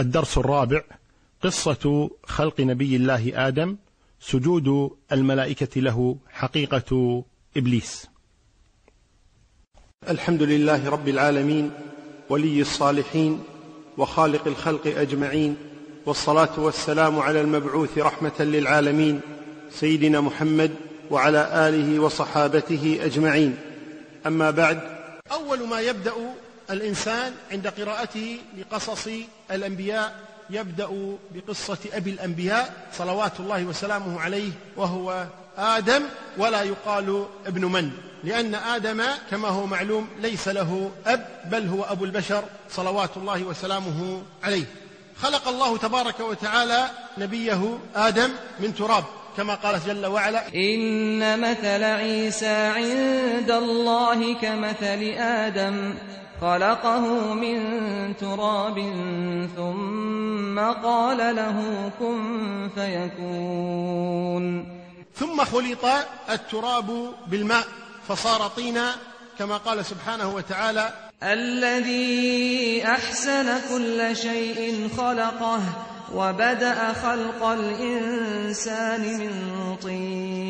الدرس الرابع قصة خلق نبي الله آدم سجود الملائكة له حقيقة إبليس. الحمد لله رب العالمين ولي الصالحين وخالق الخلق أجمعين والصلاة والسلام على المبعوث رحمة للعالمين سيدنا محمد وعلى آله وصحابته أجمعين. أما بعد أول ما يبدأ الإنسان عند قراءته لقصص الأنبياء يبدأ بقصة أبي الأنبياء صلوات الله وسلامه عليه وهو آدم ولا يقال ابن من لأن آدم كما هو معلوم ليس له أب بل هو أبو البشر صلوات الله وسلامه عليه. خلق الله تبارك وتعالى نبيه آدم من تراب كما قال جل وعلا إن مثل عيسى عند الله كمثل آدم. خلقه من تراب ثم قال له كن فيكون. ثم خلط التراب بالماء فصار طينا كما قال سبحانه وتعالى الذي أحسن كل شيء خلقه وبدأ خلق الإنسان من طين.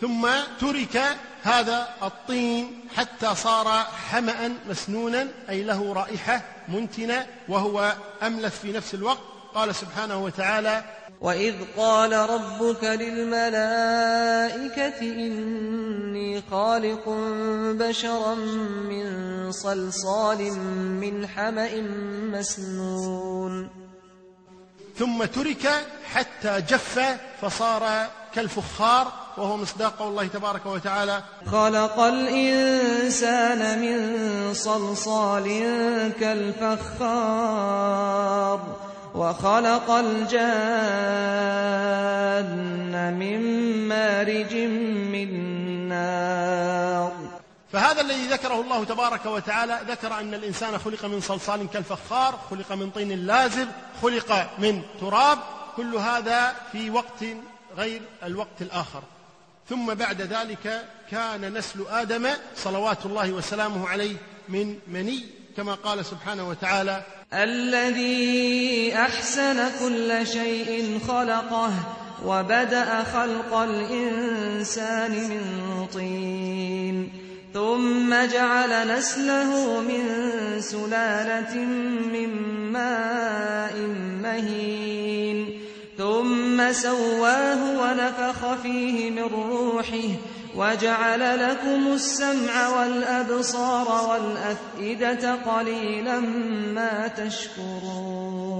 ثم ترك هذا الطين حتى صار حمأ مسنونا أي له رائحة منتنة وهو أملث في نفس الوقت. قال سبحانه وتعالى وإذ قال ربك للملائكة إني خالق بشرا من صلصال من حمأ مسنون. ثم ترك حتى جف فصار كالفخار وهو مصداق قول الله تبارك وتعالى خلق الإنسان من صلصال كالفخار وخلق الجان من مارج من نار. فهذا الذي ذكره الله تبارك وتعالى ذكر أن الإنسان خلق من صلصال كالفخار خلق من طين لازب خلق من تراب كل هذا في وقت غير الوقت الآخر. ثم بعد ذلك كان نسل آدم صلوات الله وسلامه عليه من مني كما قال سبحانه وتعالى الذي أحسن كل شيء خلقه وبدأ خلق الإنسان من طين ثم جعل نسله من سلالة من ماء مهين. ثم سواه ونفخ فيه من روحه وجعل لكم السمع والأبصار والأفئدة قليلا ما تشكرون.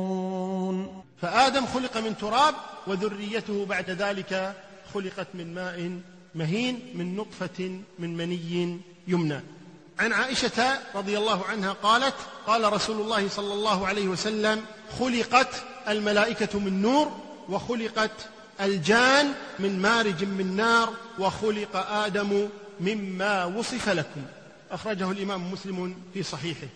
فآدم خلق من تراب وذريته بعد ذلك خلقت من ماء مهين من نطفة من مني يمنى. عن عائشة رضي الله عنها قالت قال رسول الله صلى الله عليه وسلم خلقت الملائكة من نور وخلقت الجان من مارج من نار وخلق آدم مما وصف لكم. أخرجه الإمام مسلم في صحيحه.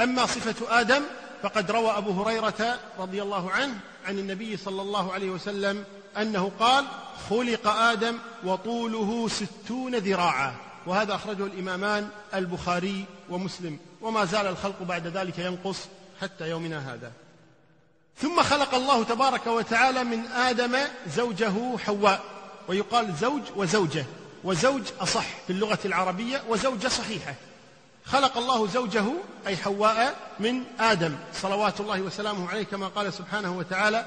أما صفة آدم فقد روى أبو هريرة رضي الله عنه عن النبي صلى الله عليه وسلم أنه قال خلق آدم وطوله ستون ذراعا. وهذا أخرجه الإمامان البخاري ومسلم. وما زال الخلق بعد ذلك ينقص حتى يومنا هذا. ثم خلق الله تبارك وتعالى من آدم زوجه حواء ويقال زوج وزوجة وزوج أصح في اللغة العربية وزوجة صحيحة. خلق الله زوجه أي حواء من آدم. صلوات الله وسلامه عليه كما قال سبحانه وتعالى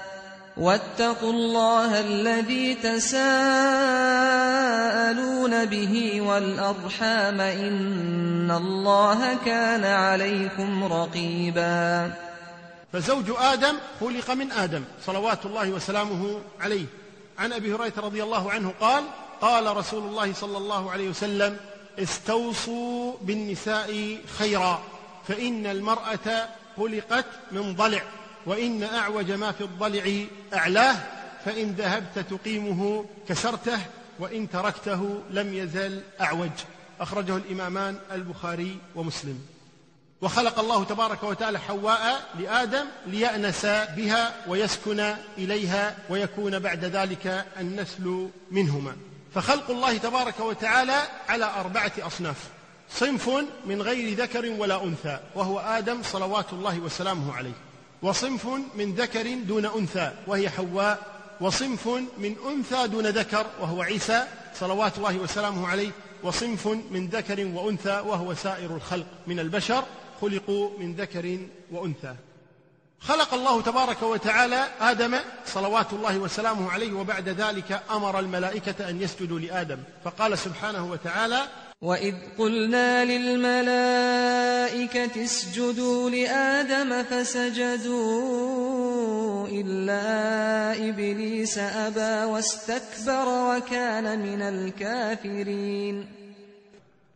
واتقوا الله الذي تساءلون به والأرحام إن الله كان عليكم رقيبا. فزوج آدم خلق من آدم صلوات الله وسلامه عليه. عن أبي هريرة رضي الله عنه قال قال رسول الله صلى الله عليه وسلم استوصوا بالنساء خيرا فإن المرأة خلقت من ضلع. وإن أعوج ما في الضلع أعلاه فإن ذهبت تقيمه كسرته وإن تركته لم يزل أعوج. أخرجه الإمامان البخاري ومسلم. وخلق الله تبارك وتعالى حواء لآدم ليأنس بها ويسكن إليها ويكون بعد ذلك النسل منهما. فخلق الله تبارك وتعالى على أربعة أصناف. صنف من غير ذكر ولا أنثى وهو آدم صلوات الله وسلامه عليه. وصنف من ذكر دون أنثى وهي حواء وصنف من أنثى دون ذكر وهو عيسى صلوات الله وسلامه عليه وصنف من ذكر وأنثى وهو سائر الخلق من البشر خلقوا من ذكر وأنثى. خلق الله تبارك وتعالى آدم صلوات الله وسلامه عليه وبعد ذلك أمر الملائكة أن يسجدوا لآدم. فقال سبحانه وتعالى وإذ قلنا للملائكة اسجدوا لآدم فسجدوا إلا إبليس أبى واستكبر وكان من الكافرين.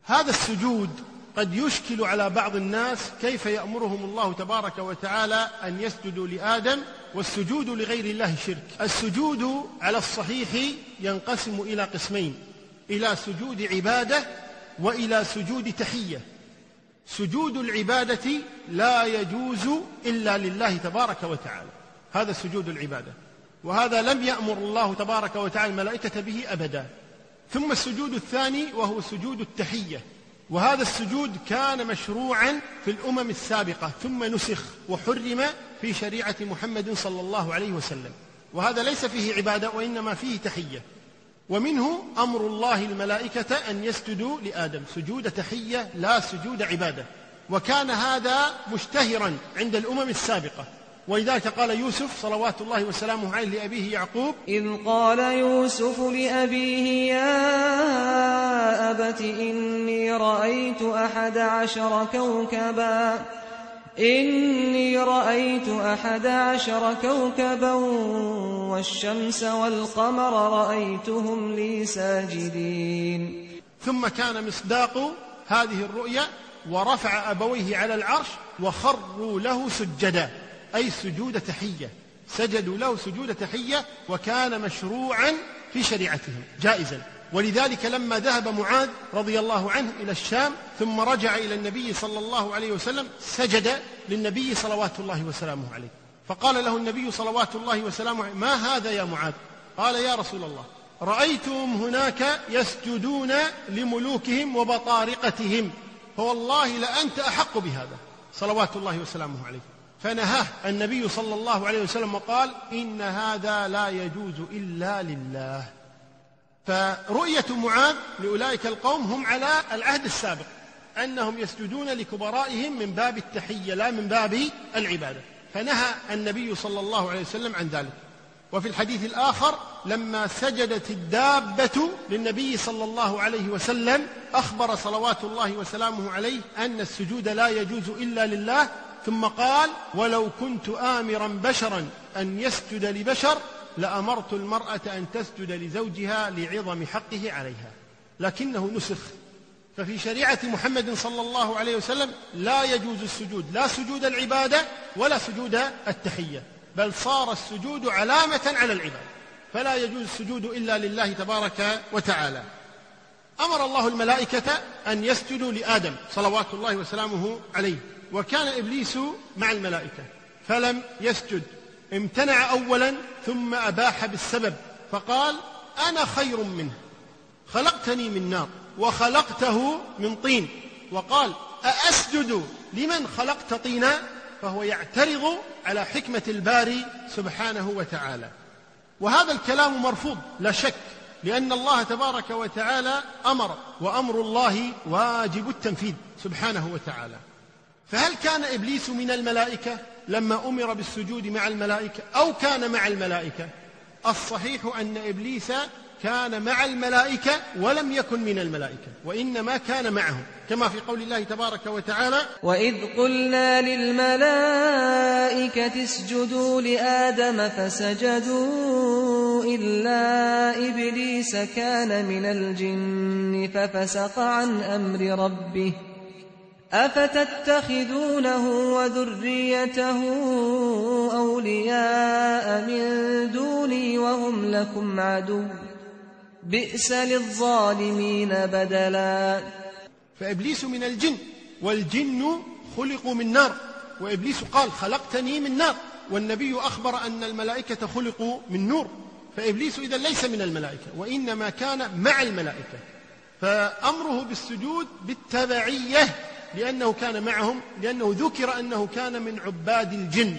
هذا السجود قد يشكل على بعض الناس كيف يأمرهم الله تبارك وتعالى أن يسجدوا لآدم والسجود لغير الله شرك. السجود على الصحيح ينقسم إلى قسمين إلى سجود عبادة وإلى سجود تحية. سجود العبادة لا يجوز إلا لله تبارك وتعالى. هذا سجود العبادة. وهذا لم يأمر الله تبارك وتعالى الملائكة به أبدا. ثم السجود الثاني وهو سجود التحية. وهذا السجود كان مشروعا في الأمم السابقة. ثم نسخ وحرم في شريعة محمد صلى الله عليه وسلم. وهذا ليس فيه عبادة وإنما فيه تحية. ومنه أمر الله الملائكة أن يسجدوا لآدم سجود تحية لا سجود عبادة. وكان هذا مشتهرا عند الأمم السابقة. ولذلك قال يوسف صلوات الله وسلامه عليه لأبيه يعقوب إذ قال يوسف لأبيه يا أبت إني رأيت أحد عشر كوكبا إني رأيت أحد عشر كوكبا والشمس والقمر رأيتهم لي ساجدين. ثم كان مصداق هذه الرؤيا ورفع أبويه على العرش وخروا له سجدا أي سجود تحية. سجدوا له سجود تحية وكان مشروعا في شريعتهم جائزا. ولذلك لما ذهب معاذ رضي الله عنه إلى الشام ثم رجع إلى النبي صلى الله عليه وسلم سجد للنبي صلوات الله وسلامه عليه. فقال له النبي صلوات الله وسلامه عليه ما هذا يا معاذ؟ قال يا رسول الله رأيتهم هناك يسجدون لملوكهم وبطارقتهم فوالله لأنت أحق بهذا. صلوات الله وسلامه عليه. فنهاه النبي صلى الله عليه وسلم وقال إن هذا لا يجوز إلا لله. فرؤية معاذ لأولئك القوم هم على العهد السابق أنهم يسجدون لكبرائهم من باب التحية لا من باب العبادة. فنهى النبي صلى الله عليه وسلم عن ذلك. وفي الحديث الآخر لما سجدت الدابة للنبي صلى الله عليه وسلم أخبر صلوات الله وسلامه عليه أن السجود لا يجوز إلا لله ثم قال ولو كنت آمرا بشرا أن يسجد لبشر لأمرت المرأة أن تسجد لزوجها لعظم حقه عليها. لكنه نسخ. ففي شريعة محمد صلى الله عليه وسلم لا يجوز السجود. لا سجود العبادة ولا سجود التحية. بل صار السجود علامة على العبادة. فلا يجوز السجود إلا لله تبارك وتعالى. أمر الله الملائكة أن يسجدوا لآدم صلوات الله وسلامه عليه. وكان إبليس مع الملائكة. فلم يسجد. امتنع اولا ثم أباح بالسبب فقال أنا خير منه خلقتني من نار وخلقته من طين. وقال أأسجد لمن خلقت طينا؟ فهو يعترض على حكمة الباري سبحانه وتعالى. وهذا الكلام مرفوض لا شك لأن الله تبارك وتعالى أمر وأمر الله واجب التنفيذ سبحانه وتعالى. فهل كان إبليس من الملائكة؟ لما أمر بالسجود مع الملائكة أو كان مع الملائكة. الصحيح أن إبليس كان مع الملائكة ولم يكن من الملائكة وإنما كان معهم كما في قول الله تبارك وتعالى وإذ قلنا للملائكة اسجدوا لآدم فسجدوا إلا إبليس كان من الجن ففسق عن أمر ربه. أفتتخذونه وذريته أولياء من دوني وهم لكم عدو. بئس للظالمين بدلا. فإبليس من الجن والجن خلقوا من نار. وإبليس قال خلقتني من نار. والنبي أخبر أن الملائكة خلقوا من نور. فإبليس إذا ليس من الملائكة وإنما كان مع الملائكة. فأمره بالسجود بالتبعية. لأنه كان معهم لأنه ذكر أنه كان من عباد الجن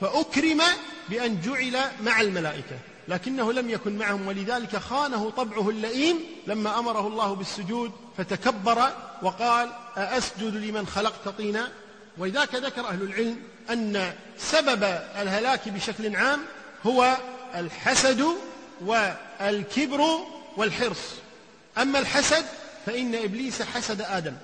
فأكرم بأن جعل مع الملائكة لكنه لم يكن معهم ولذلك خانه طبعه اللئيم لما أمره الله بالسجود فتكبر وقال أأسجد لمن خلقت طينا؟ ولذلك ذكر أهل العلم أن سبب الهلاك بشكل عام هو الحسد والكبر والحرص. أما الحسد فإن إبليس حسد آدم.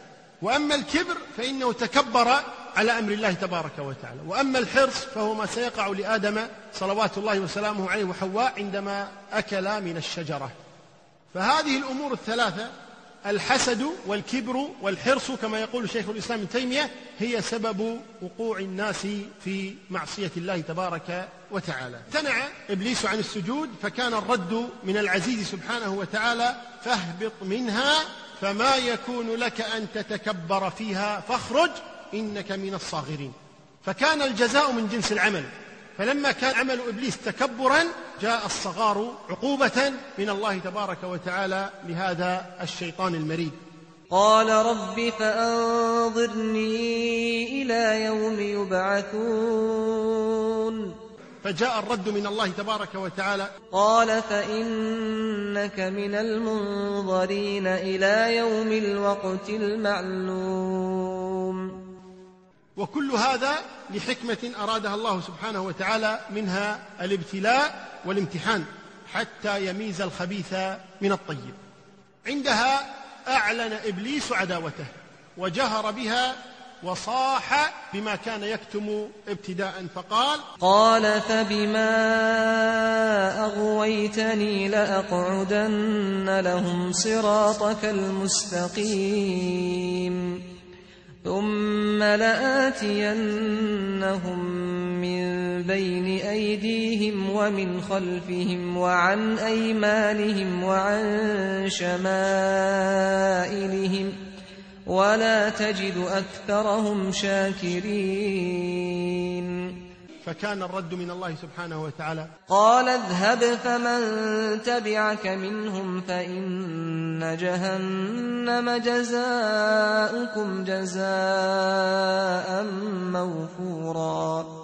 وأما الكبر فإنه تكبر على أمر الله تبارك وتعالى. وأما الحرص فهو ما سيقع لآدم صلوات الله وسلامه عليه وحواء عندما أكلا من الشجرة. فهذه الأمور الثلاثة الحسد والكبر والحرص كما يقول شيخ الإسلام ابن تيمية هي سبب وقوع الناس في معصية الله تبارك وتعالى. امتنع إبليس عن السجود فكان الرد من العزيز سبحانه وتعالى فاهبط منها فما يكون لك أن تتكبر فيها فاخرج إنك من الصاغرين. فكان الجزاء من جنس العمل. فلما كان عمل إبليس تكبرا جاء الصغار عقوبة من الله تبارك وتعالى لهذا الشيطان المريد. قال رب فأنظرني إلى يوم يبعثون. فجاء الرد من الله تبارك وتعالى. قال فإنك من المنظرين إلى يوم الوقت المعلوم. وكل هذا لحكمة أرادها الله سبحانه وتعالى منها الابتلاء والامتحان حتى يميز الخبيث من الطيب. عندها أعلن إبليس عداوته وجهر بها وصاح بما كان يكتم ابتداء فقال قال فبما أغويتني لأقعدن لهم صراطك المستقيم. ثم لآتينهم من بين أيديهم ومن خلفهم وعن أيمانهم وعن شمائلهم ۖ ولا تجد أكثرهم شاكرين. فكان الرد من الله سبحانه وتعالى. قال اذهب فمن تبعك منهم فإن جهنم جزاؤكم جزاء موفورا.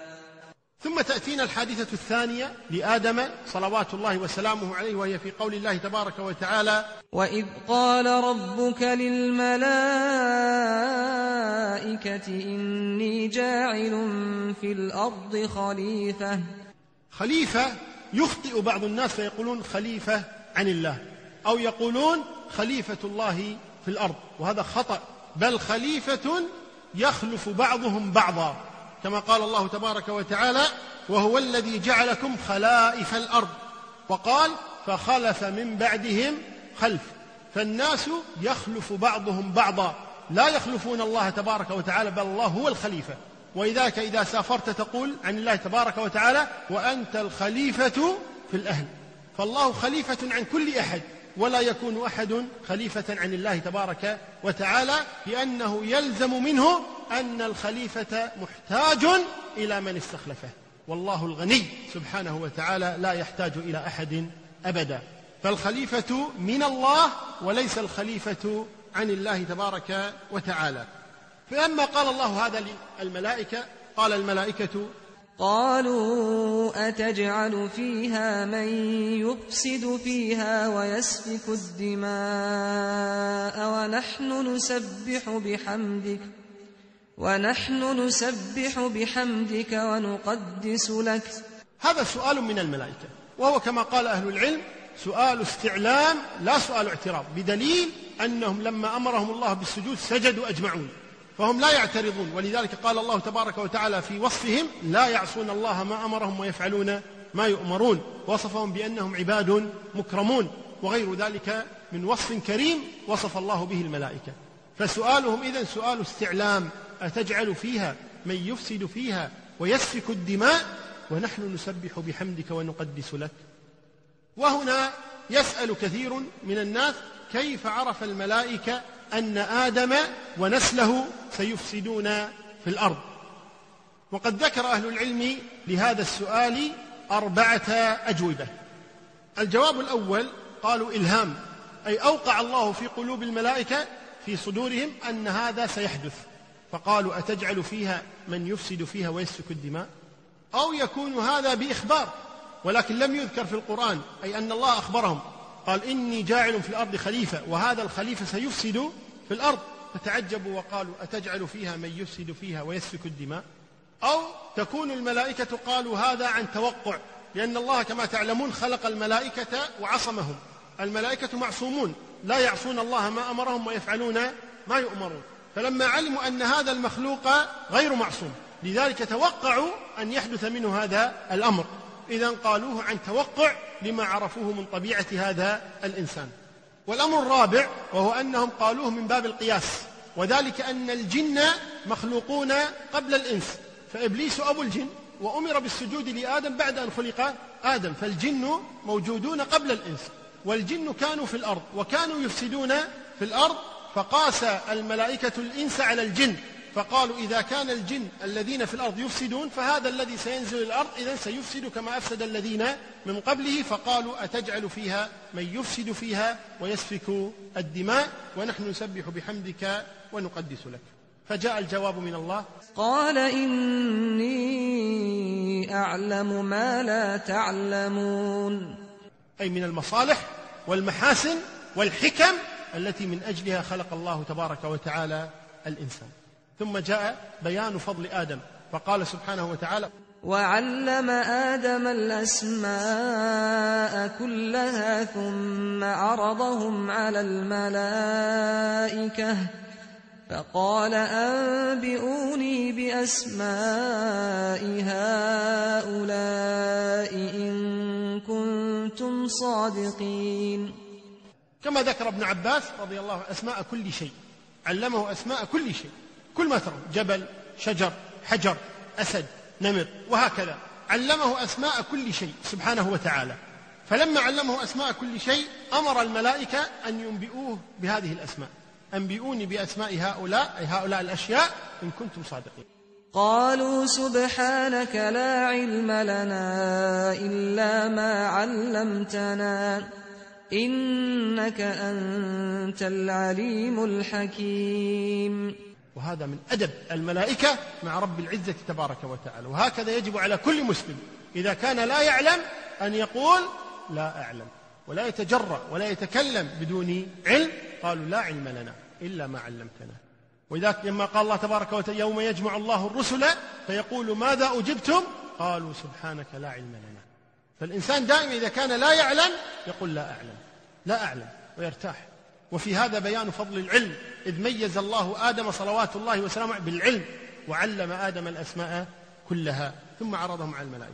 ثم تأتينا الحادثة الثانية لآدم صلوات الله وسلامه عليه وهي في قول الله تبارك وتعالى وإذ قال ربك للملائكة إني جاعل في الأرض خليفة. خليفة يخطئ بعض الناس فيقولون خليفة عن الله أو يقولون خليفة الله في الأرض وهذا خطأ بل خليفة يخلف بعضهم بعضا. كما قال الله تبارك وتعالى وهو الذي جعلكم خلائف الأرض وقال فخلف من بعدهم خلف فالناس يخلف بعضهم بعضا. لا يخلفون الله تبارك وتعالى بل الله هو الخليفة. ولذلك إذا سافرت تقول عن الله تبارك وتعالى وأنت الخليفة في الأهل فالله خليفة عن كل أحد. ولا يكون أحد خليفة عن الله تبارك وتعالى لأنه يلزم منه أن الخليفة محتاج إلى من استخلفه. والله الغني سبحانه وتعالى لا يحتاج إلى أحد أبدا. فالخليفة من الله وليس الخليفة عن الله تبارك وتعالى. فلما قال الله هذا للملائكة قال الملائكة قالوا أتجعل فيها من يفسد فيها ويسفك الدماء ونحن نسبح بحمدك ونحن نسبح بحمدك ونقدس لك. هذا سؤال من الملائكة وهو كما قال أهل العلم سؤال استعلام لا سؤال اعتراض بدليل أنهم لما أمرهم الله بالسجود سجدوا أجمعون. فهم لا يعترضون. ولذلك قال الله تبارك وتعالى في وصفهم لا يعصون الله ما أمرهم ويفعلون ما يؤمرون. وصفهم بأنهم عباد مكرمون. وغير ذلك من وصف كريم وصف الله به الملائكة. فسؤالهم إذن سؤال استعلام. أتجعل فيها من يفسد فيها ويسفك الدماء؟ ونحن نسبح بحمدك ونقدس لك. وهنا يسأل كثير من الناس كيف عرف الملائكة أن آدم ونسله سيفسدون في الأرض. وقد ذكر أهل العلم لهذا السؤال أربعة أجوبة. الجواب الأول قالوا إلهام أي أوقع الله في قلوب الملائكة في صدورهم أن هذا سيحدث. فقالوا أتجعل فيها من يفسد فيها ويسفك الدماء؟ أو يكون هذا بإخبار ولكن لم يذكر في القرآن أي أن الله أخبرهم. قال إني جاعل في الأرض خليفة وهذا الخليفة سيفسد في الأرض. فتعجبوا وقالوا أتجعل فيها من يفسد فيها ويسفك الدماء؟ أو تكون الملائكة قالوا هذا عن توقع لأن الله كما تعلمون خلق الملائكة وعصمهم. الملائكة معصومون لا يعصون الله ما أمرهم ويفعلون ما يؤمرون. فلما علموا أن هذا المخلوق غير معصوم لذلك توقعوا أن يحدث منه هذا الأمر. إذا قالوه عن توقع لما عرفوه من طبيعة هذا الإنسان. والأمر الرابع وهو أنهم قالوه من باب القياس وذلك أن الجن مخلوقون قبل الإنس. فإبليس أبو الجن وأمر بالسجود لآدم بعد أن خلق آدم فالجن موجودون قبل الإنس. والجن كانوا في الأرض وكانوا يفسدون في الأرض فقاس الملائكة الإنس على الجن. فقالوا إذا كان الجن الذين في الأرض يفسدون فهذا الذي سينزل الأرض إذا سيفسد كما أفسد الذين من قبله. فقالوا أتجعل فيها من يفسد فيها ويسفك الدماء؟ ونحن نسبح بحمدك ونقدس لك. فجاء الجواب من الله. قال إني أعلم ما لا تعلمون. أي من المصالح والمحاسن والحكم التي من أجلها خلق الله تبارك وتعالى الإنسان. ثم جاء بيان فضل آدم فقال سبحانه وتعالى وعلم آدم الأسماء كلها ثم عرضهم على الملائكة فقال أنبئوني بأسماء هؤلاء إن كنتم صادقين. كما ذكر ابن عباس رضي الله عنه أسماء كل شيء علمه أسماء كل شيء. كل ما ترى جبل شجر حجر أسد نمر وهكذا. علمه أسماء كل شيء سبحانه وتعالى. فلما علمه أسماء كل شيء أمر الملائكة أن ينبئوه بهذه الأسماء. أنبئوني بأسماء هؤلاء أي هؤلاء الأشياء إن كنتم صادقين. قالوا سبحانك لا علم لنا إلا ما علمتنا. إنك أنت العليم الحكيم. وهذا من أدب الملائكة مع رب العزة تبارك وتعالى. وهكذا يجب على كل مسلم إذا كان لا يعلم أن يقول لا أعلم ولا يتجرأ ولا يتكلم بدون علم قالوا لا علم لنا إلا ما علمتنا. ولذلك لما قال الله تبارك وتعالى يوم يجمع الله الرسل فيقول ماذا أجبتم؟ قالوا سبحانك لا علم لنا. فالإنسان دائما إذا كان لا يعلم يقول لا أعلم لا أعلم ويرتاح. وفي هذا بيان فضل العلم إذ ميز الله آدم صلوات الله وسلامه بالعلم وعلم آدم الأسماء كلها ثم عرضهم على الملائكة.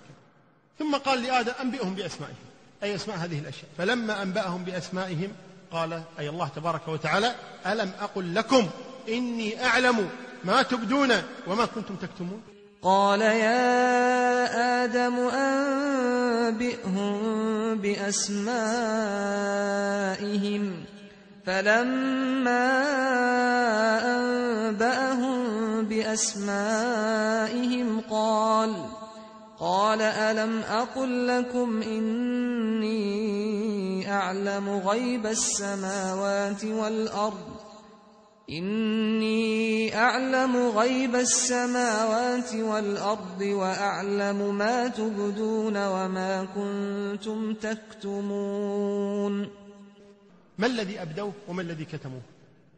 ثم قال لآدم أنبئهم بأسمائهم. أي أسماء هذه الأشياء. فلما أنبأهم بأسمائهم قال أي الله تبارك وتعالى ألم أقل لكم إني أعلم ما تبدون وما كنتم تكتمون؟ قال يا آدم أنبئهم بأسمائهم. فلما أنبأهم بأسمائهم قال قال ألم أقل لكم إني أعلم غيب السماوات والأرض؟ إني أعلم غيب السماوات والأرض وأعلم ما تبدون وما كنتم تكتمون. ما الذي أبدوه وما الذي كتموه؟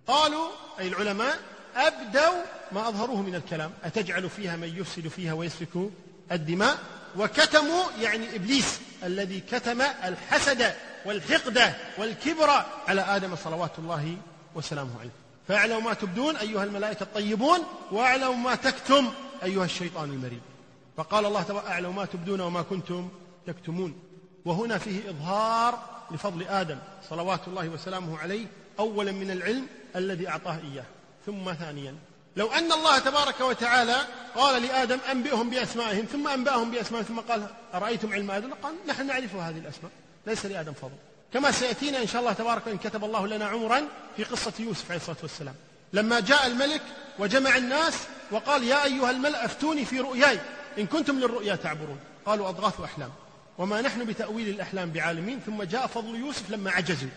قالوا أي العلماء أبدوا ما أظهروه من الكلام. أتجعل فيها من يفسد فيها ويسفك الدماء؟ وكتموا يعني إبليس الذي كتم الحسد والحقد والكبر على آدم صلوات الله وسلامه عليه. فاعلموا ما تبدون أيها الملائكة الطيبون واعلموا ما تكتم أيها الشيطان المريد فقال الله تعالى أعلم ما تبدون وما كنتم تكتمون. وهنا فيه إظهار لفضل آدم صلوات الله وسلامه عليه أولا من العلم الذي أعطاه إياه ثم ثانيا. لو أن الله تبارك وتعالى قال لآدم أنبئهم بأسمائهم ثم أنبأهم بأسمائهم ثم قال أرأيتم علم آدم؟ قال نحن نعرف هذه الأسماء ليس لآدم فضل. كما سيأتينا إن شاء الله تبارك إن كتب الله لنا عمرا في قصة يوسف عليه الصلاة والسلام. لما جاء الملك وجمع الناس وقال يا أيها الملأ أفتوني في رؤياي إن كنتم للرؤيا تعبرون. قالوا أضغاث أحلام. وما نحن بتأويل الأحلام بعالمين ثم جاء فضل يوسف لما عجزوا.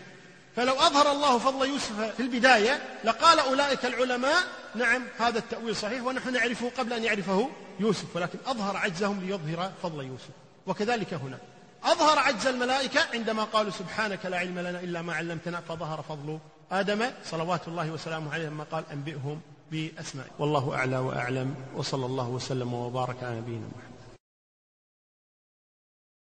فلو أظهر الله فضل يوسف في البداية لقال أولئك العلماء نعم هذا التأويل صحيح ونحن نعرفه قبل أن يعرفه يوسف ولكن أظهر عجزهم ليظهر فضل يوسف. وكذلك هنا. أظهر عجز الملائكة عندما قالوا سبحانك لا علم لنا إلا ما علمتنا فظهر فضل آدم صلوات الله وسلامه عليه لما قال أنبئهم بأسمائه. والله أعلى وأعلم وصلى الله وسلم وبارك على نبينا محمد.